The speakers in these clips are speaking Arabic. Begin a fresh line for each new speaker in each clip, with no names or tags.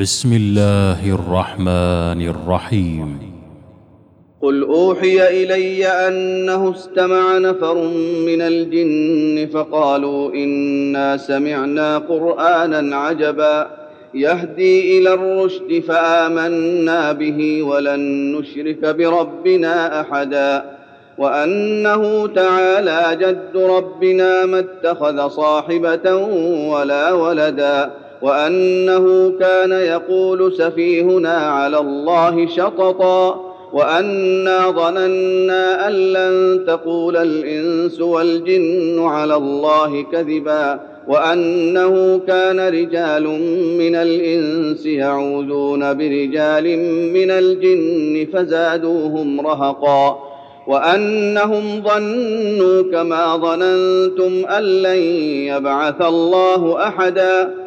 بسم الله الرحمن الرحيم
قل اوحي الي انه استمع نفر من الجن فقالوا انا سمعنا قرانا عجبا يهدي إلى الرشد فامنا به ولن نشرك بربنا احدا وانه تعالى جد ربنا ما اتخذ صاحبه ولا ولدا وأنه كان يقول سفيهنا على الله شططا وأنا ظننا أن لن تقول الإنس والجن على الله كذبا وأنه كان رجال من الإنس يعوذون برجال من الجن فزادوهم رهقا وأنهم ظنوا كما ظننتم أن لن يبعث الله أحدا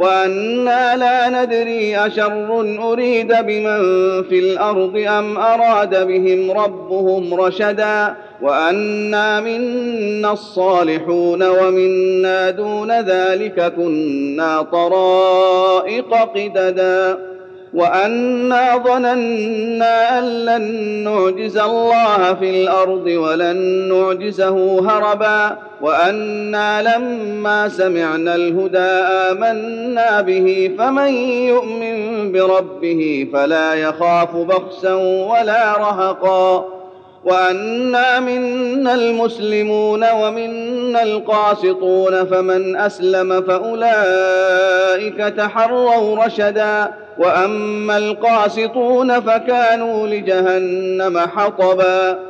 وأنا لا ندري أشر أريد بمن في الأرض أم أراد بهم ربهم رشدا وأنا منا الصالحون ومنا دون ذلك كنا طرائق قددا وأنا ظننا أن لن نعجز الله في الأرض ولن نعجزه هربا وأنا لما سمعنا الهدى آمنا به فمن يؤمن بربه فلا يخاف بخسا ولا رهقا. وأنا منا المسلمون ومنا القاسطون فمن أسلم فأولئك تحروا رشدا. وأما القاسطون فكانوا لجهنم حطبا.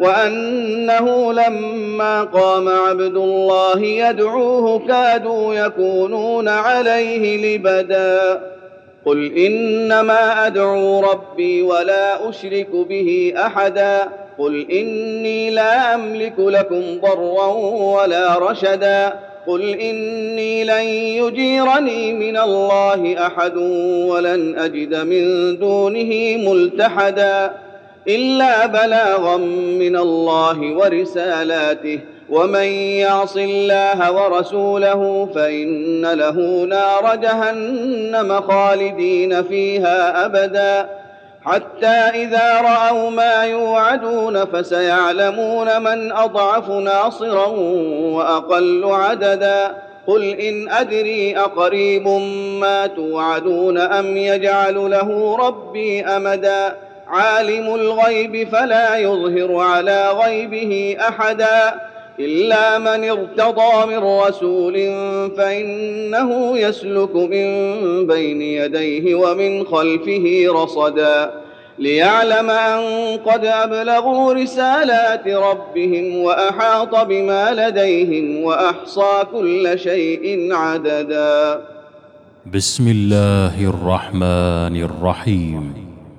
وأنه لما قام عبد الله يدعوه كادوا يكونون عليه لبدا. قل إنما أدعو ربي ولا أشرك به أحدا. قل إني لا أملك لكم ضرا ولا رشدا. قل إني لن يجيرني من الله أحد ولن أجد من دونه ملتحدا. إلا بلاغا من الله ورسالاته. ومن يعص الله ورسوله فإن له نار جهنم خالدين فيها أبدا. حتى إذا رأوا ما يوعدون فسيعلمون من أضعف ناصرا وأقل عددا. قل إن أدري أقريب ما توعدون أم يجعل له ربي أمدا. عالم الغيب فلا يظهر على غيبه أحدا إلا من ارتضى من رسول فإنه يسلك من بين يديه ومن خلفه رصدا ليعلم أن قد أبلغوا رسالات ربهم وأحاط بما لديهم وأحصى كل شيء عددا.
بسم الله الرحمن الرحيم.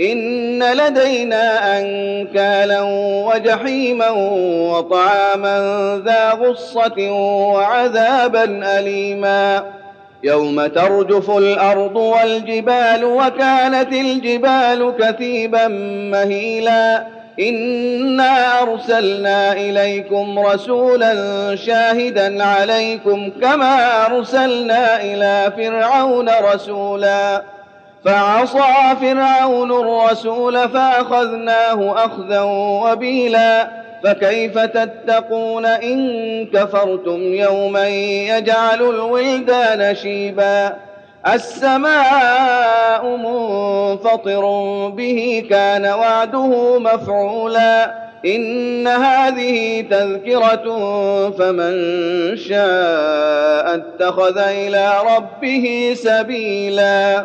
إن لدينا أنكالا وجحيما وطعاما ذا غصة وعذابا أليما. يوم ترجف الأرض والجبال وكانت الجبال كثيبا مهيلا. إنا أرسلنا إليكم رسولا شاهدا عليكم كما أرسلنا إلى فرعون رسولا. فعصى فرعون الرسول فأخذناه أخذا وبيلا فكيف تتقون إن كفرتم يوما يجعل الولدان شيبا السماء منفطر به كان وعده مفعولا إن هذه تذكرة فمن شاء اتخذ إلى ربه سبيلا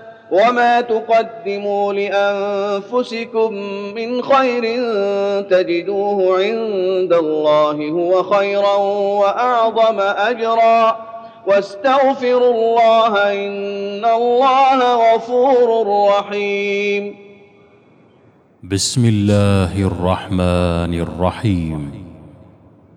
وما تقدموا لانفسكم من خير تجدوه عند الله هو خيرا واعظم اجرا واستغفروا الله ان الله غفور رحيم.
بسم الله الرحمن الرحيم.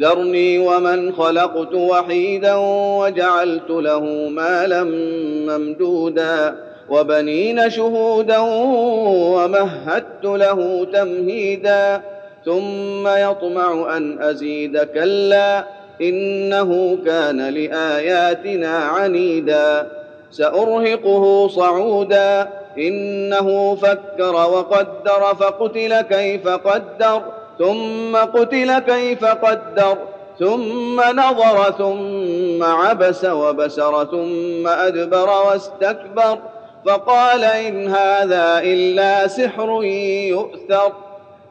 ذرني ومن خلقت وحيدا وجعلت له مالا ممدودا وبنين شهودا ومهدت له تمهيدا ثم يطمع أن أزيد كلا إنه كان لآياتنا عنيدا سأرهقه صعودا إنه فكر وقدر فقتل كيف قدر ثم قتل كيف قدر ثم نظر ثم عبس وبسر ثم أدبر واستكبر فقال إن هذا إلا سحر يؤثر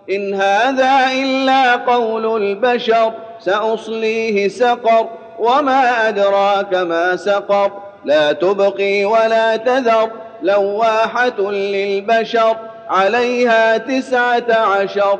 إن هذا إلا قول البشر سأصليه سقر وما أدراك ما سقر لا تبقي ولا تذر لواحة للبشر عليها تسعة عشر.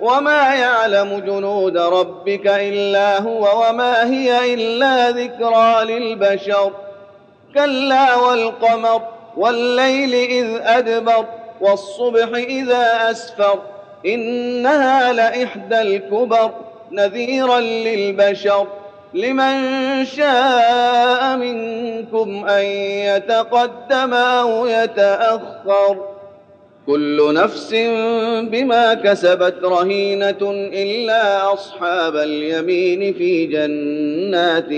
وما يعلم جنود ربك الا هو وما هي الا ذكرى للبشر كلا والقمر والليل اذ ادبر والصبح اذا اسفر انها لاحدى الكبر نذيرا للبشر لمن شاء منكم ان يتقدم أو يتاخر كل نفس بما كسبت رهينة إلا أصحاب اليمين في جنات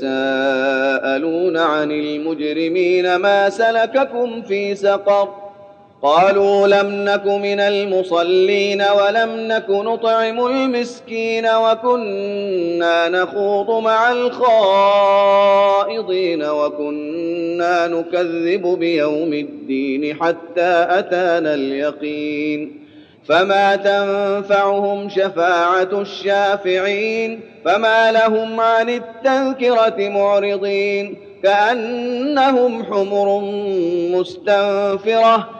يتساءلون عن المجرمين ما سلككم في سقر قالوا لم نك من المصلين ولم نك نطعم المسكين وكنا نخوض مع الخائضين وكنا نكذب بيوم الدين حتى أتانا اليقين. فما تنفعهم شفاعة الشافعين فما لهم عن التذكرة معرضين. كأنهم حمر مستنفرة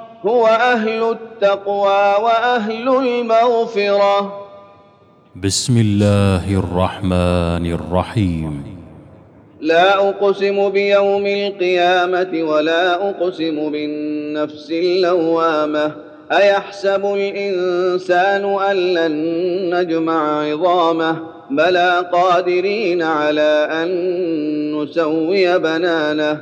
هو أهل التقوى وأهل المغفرة.
بسم الله الرحمن الرحيم.
لا أقسم بيوم القيامة ولا أقسم بالنفس اللوامة. أيحسب الإنسان أن لن نجمع عظامه؟ بلى قادرين على أن نسوي بنانه.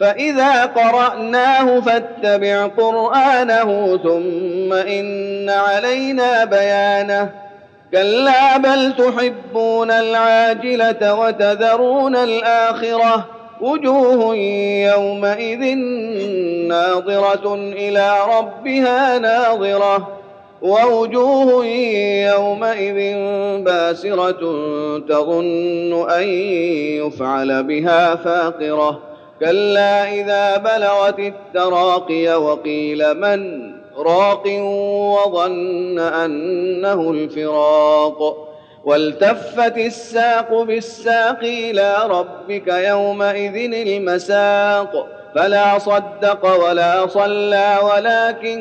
فإذا قرأناه فاتبع قرآنه ثم إن علينا بيانه. كلا بل تحبون العاجلة وتذرون الآخرة. وجوه يومئذ ناظرة إلى ربها ناظرة. ووجوه يومئذ باسرة تظن أن يفعل بها فاقرة. كلا إذا بلغت التراقي وقيل من راق وظن أنه الفراق والتفت الساق بالساق إلى ربك يومئذ المساق فلا صدق ولا صلى ولكن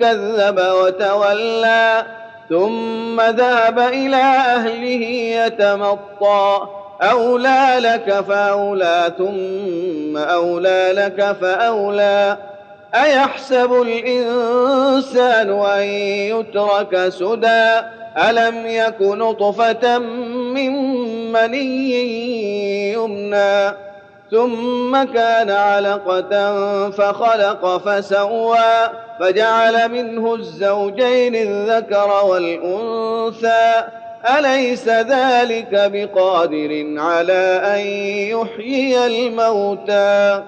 كذب وتولى ثم ذهب إلى أهله يتمطى أولى لك فأولى ثم أولى لك فأولى. أيحسب الإنسان أن يترك سدى؟ ألم يك نطفة من مني يمنى؟ ثم كان علقة فخلق فسوى. فجعل منه الزوجين الذكر والأنثى. أليس ذلك بقادر على أن يحيي الموتى؟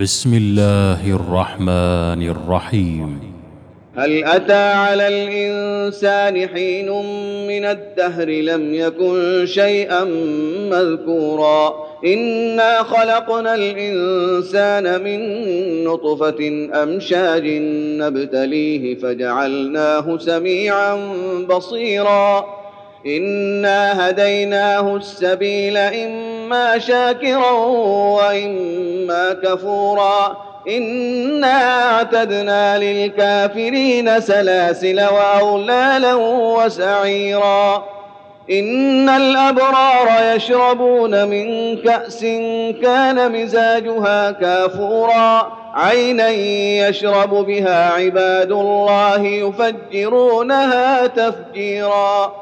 بسم الله الرحمن الرحيم.
هل أتى على الإنسان حين من الدهر لم يكن شيئا مذكورا؟ إنا خلقنا الإنسان من نطفة أمشاج نبتليه فجعلناه سميعا بصيرا. انا هديناه السبيل اما شاكرا واما كفورا انا اعتدنا للكافرين سلاسل واغلالا وسعيرا ان الابرار يشربون من كاس كان مزاجها كافورا عينا يشرب بها عباد الله يفجرونها تفجيرا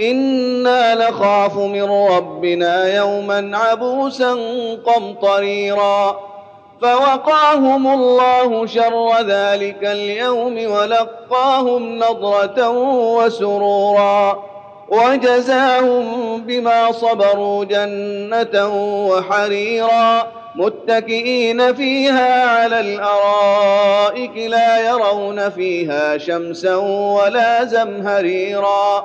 أنا نخاف من ربنا يوما عبوسا قمطريرا فوقاهم الله شر ذلك اليوم ولقاهم نضره وسرورا وجزاهم بما صبروا جنه وحريرا متكئين فيها على الارائك لا يرون فيها شمسا ولا زمهريرا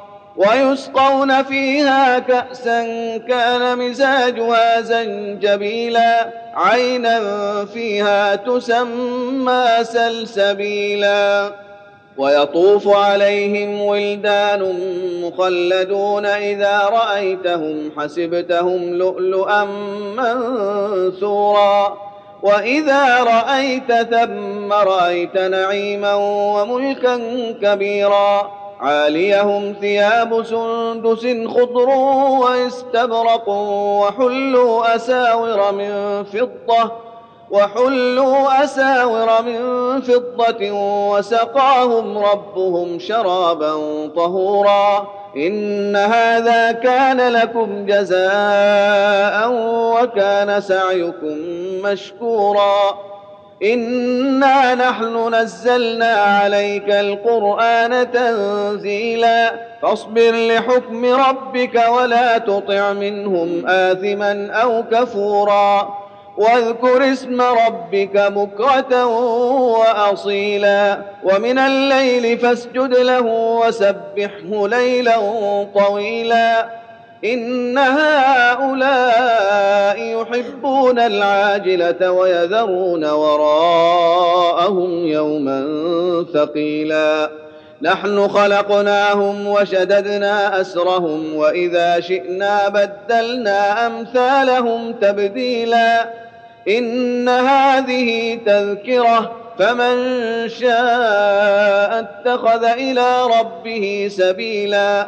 ويسقون فيها كأسا كان مزاجها زنجبيلا عينا فيها تسمى سلسبيلا. ويطوف عليهم ولدان مخلدون إذا رأيتهم حسبتهم لؤلؤا منثورا. وإذا رأيت ثم رأيت نعيما وملكا كبيرا. عاليهم ثياب سندس خضر واستبرق وحلوا أساور من فضة وحلوا أساور من فضة وسقاهم ربهم شرابا طهورا. إن هذا كان لكم جزاء وكان سعيكم مشكورا. انا نحن نزلنا عليك القران تنزيلا فاصبر لحكم ربك ولا تطع منهم اثما أو كفورا واذكر اسم ربك بكره واصيلا ومن الليل فاسجد له وسبحه ليلا طويلا إن هؤلاء يحبون العاجلة ويذرون وراءهم يوما ثقيلا. نحن خلقناهم وشددنا أسرهم وإذا شئنا بدلنا أمثالهم تبديلا. إن هذه تذكرة فمن شاء اتخذ إلى ربه سبيلا.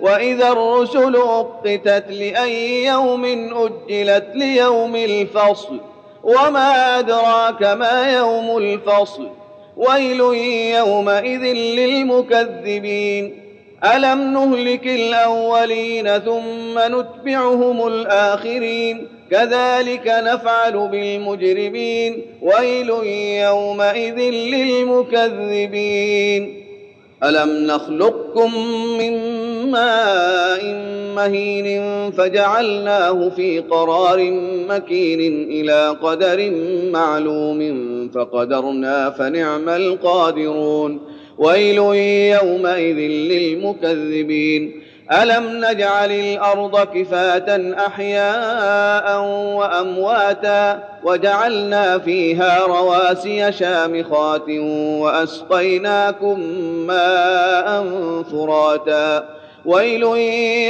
وإذا الرسل أقتت لأي يوم أجلت ليوم الفصل وما أدراك ما يوم الفصل ويل يومئذ للمكذبين. ألم نهلك الأولين ثم نتبعهم الآخرين؟ كذلك نفعل بالمجرمين. ويل يومئذ للمكذبين. الم نخلقكم من ماء مهين فجعلناه في قرار مكين إلى قدر معلوم فقدرنا فنعم القادرون ويل يومئذ للمكذبين الم نجعل الأرض كفاه احياء وامواتا وجعلنا فيها رواسي شامخات واسقيناكم ماء فراتا ويل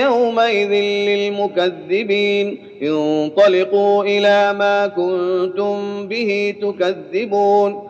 يومئذ للمكذبين انطلقوا إلى ما كنتم به تكذبون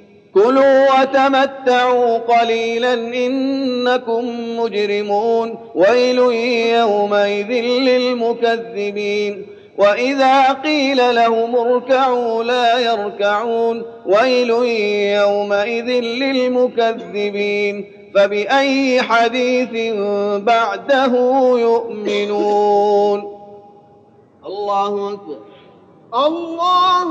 كلوا وتمتعوا قليلا إنكم مجرمون. ويل يومئذ للمكذبين. وإذا قيل لهم اركعوا لا يركعون. ويل يومئذ للمكذبين. فبأي حديث بعده يؤمنون؟ الله أكبر.
الله